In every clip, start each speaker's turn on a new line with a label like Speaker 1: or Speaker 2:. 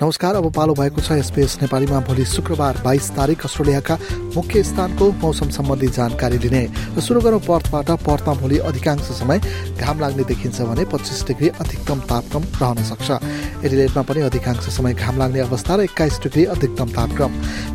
Speaker 1: नमस्कार अब पालो भएको छ एसपिएस नेपालीमा भोलि शुक्रबार बाइस तारिक अस्ट्रेलियाका मुख्य स्थानको मौसम सम्बन्धी जानकारी लिने। र सुरु गरौँ पर्थबाट। पर्थमा भोलि अधिकांश समय घाम लाग्ने देखिन्छ भने पच्चिस डिग्री अधिकतम तापक्रम रहन सक्छ। एडिलेटमा पनि अधिकांश समय घाम लाग्ने अवस्था र एक्काइस डिग्री अधिकतम तापक्रम।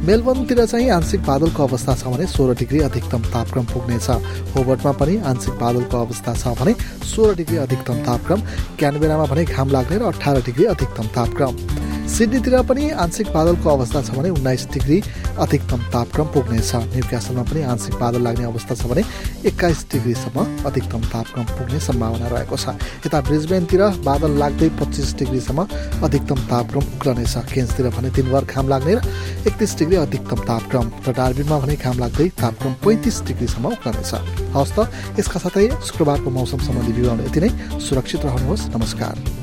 Speaker 1: मेलबर्नतिर चाहिँ आंशिक बादलको अवस्था छ भने सोह्र डिग्री अधिकतम तापक्रम पुग्नेछ। होबर्टमा पनि आंशिक बादलको अवस्था छ भने सोह्र डिग्री अधिकतम तापक्रम। क्यानबेरामा भने घाम लाग्ने र अठार डिग्री अधिकतम तापक्रम। सिडनीतिर पनि आंशिक बादलको अवस्था छ भने उन्नाइस डिग्री अधिकतम तापक्रम पुग्नेछ। न्युक्यासलमा पनि आंशिक बादल लाग्ने अवस्था छ भने एक्काइस डिग्रीसम्म अधिकतम तापक्रम पुग्ने सम्भावना रहेको छ। यता ब्रिजबेनतिर बादल लाग्दै पच्चिस डिग्रीसम्म अधिकतम तापक्रम उक्लनेछ केन्सतिर भने दिनभर घाम लाग्ने र एकतिस डिग्री अधिकतम तापक्रम र डार्बिनमा भने घाम लाग्दै तापक्रम पैँतिस डिग्रीसम्म उक्लनेछ हवस् त यसका साथै शुक्रबारको मौसम सम्बन्धी विवरण यति नै। सुरक्षित रहनुहोस्। नमस्कार।